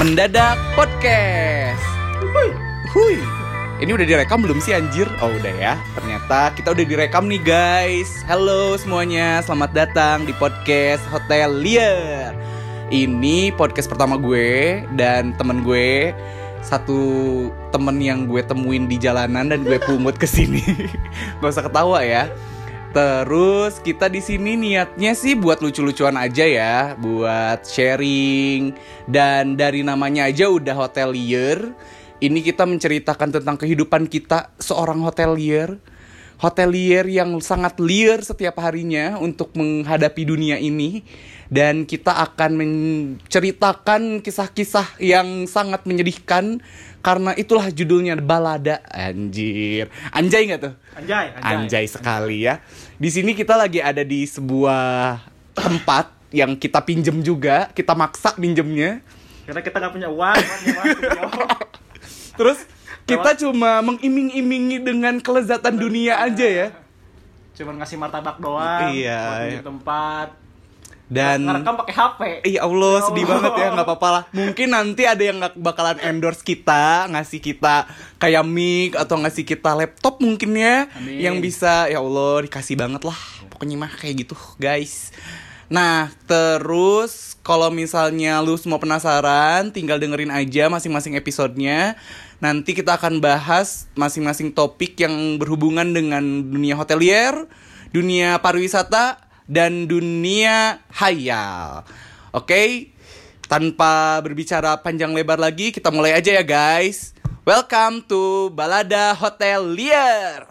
Mendadak Podcast. Hui. Ini udah direkam belum sih anjir? Oh udah ya. Ternyata kita udah direkam nih guys. Halo semuanya, selamat datang di podcast Hotel Liar. Ini podcast pertama gue dan temen gue satu temen yang gue temuin di jalanan dan gue pungut ke sini. Gak usah ketawa ya. Terus kita di sini niatnya sih buat lucu-lucuan aja ya, buat sharing dan dari namanya aja udah hotelier. Ini kita menceritakan tentang kehidupan kita seorang hotelier. Hotelier yang sangat liar setiap harinya untuk menghadapi dunia ini dan kita akan menceritakan kisah-kisah yang sangat menyedihkan karena itulah judulnya balada anjir. Anjay nggak tuh? Anjay, anjay. Anjay sekali ya. Di sini kita lagi ada di sebuah tempat yang kita pinjem juga, kita maksa pinjemnya. Karena kita nggak punya uang, ya, Mas? Yo. Terus kita cuma mengiming-imingi dengan kelezatan dunia aja ya. Cuman ngasih martabak doang. Iya, di tempat. Dan ngerekam pakai HP. Iya Allah Ya sedih banget ya nggak apa-apa lah Mungkin nanti ada yang nggak bakalan endorse kita Ngasih kita kayak mic Atau ngasih kita laptop mungkin ya Amin. Yang bisa ya Allah dikasih banget lah Pokoknya mah kayak gitu guys Nah terus kalau misalnya lu semua penasaran Tinggal dengerin aja masing-masing episodenya Nanti kita akan bahas masing-masing topik yang berhubungan dengan dunia hotelier Dunia pariwisata dan dunia hayal. Oke, tanpa berbicara panjang lebar lagi, kita mulai aja ya guys. Welcome to Balada Hotel Liar.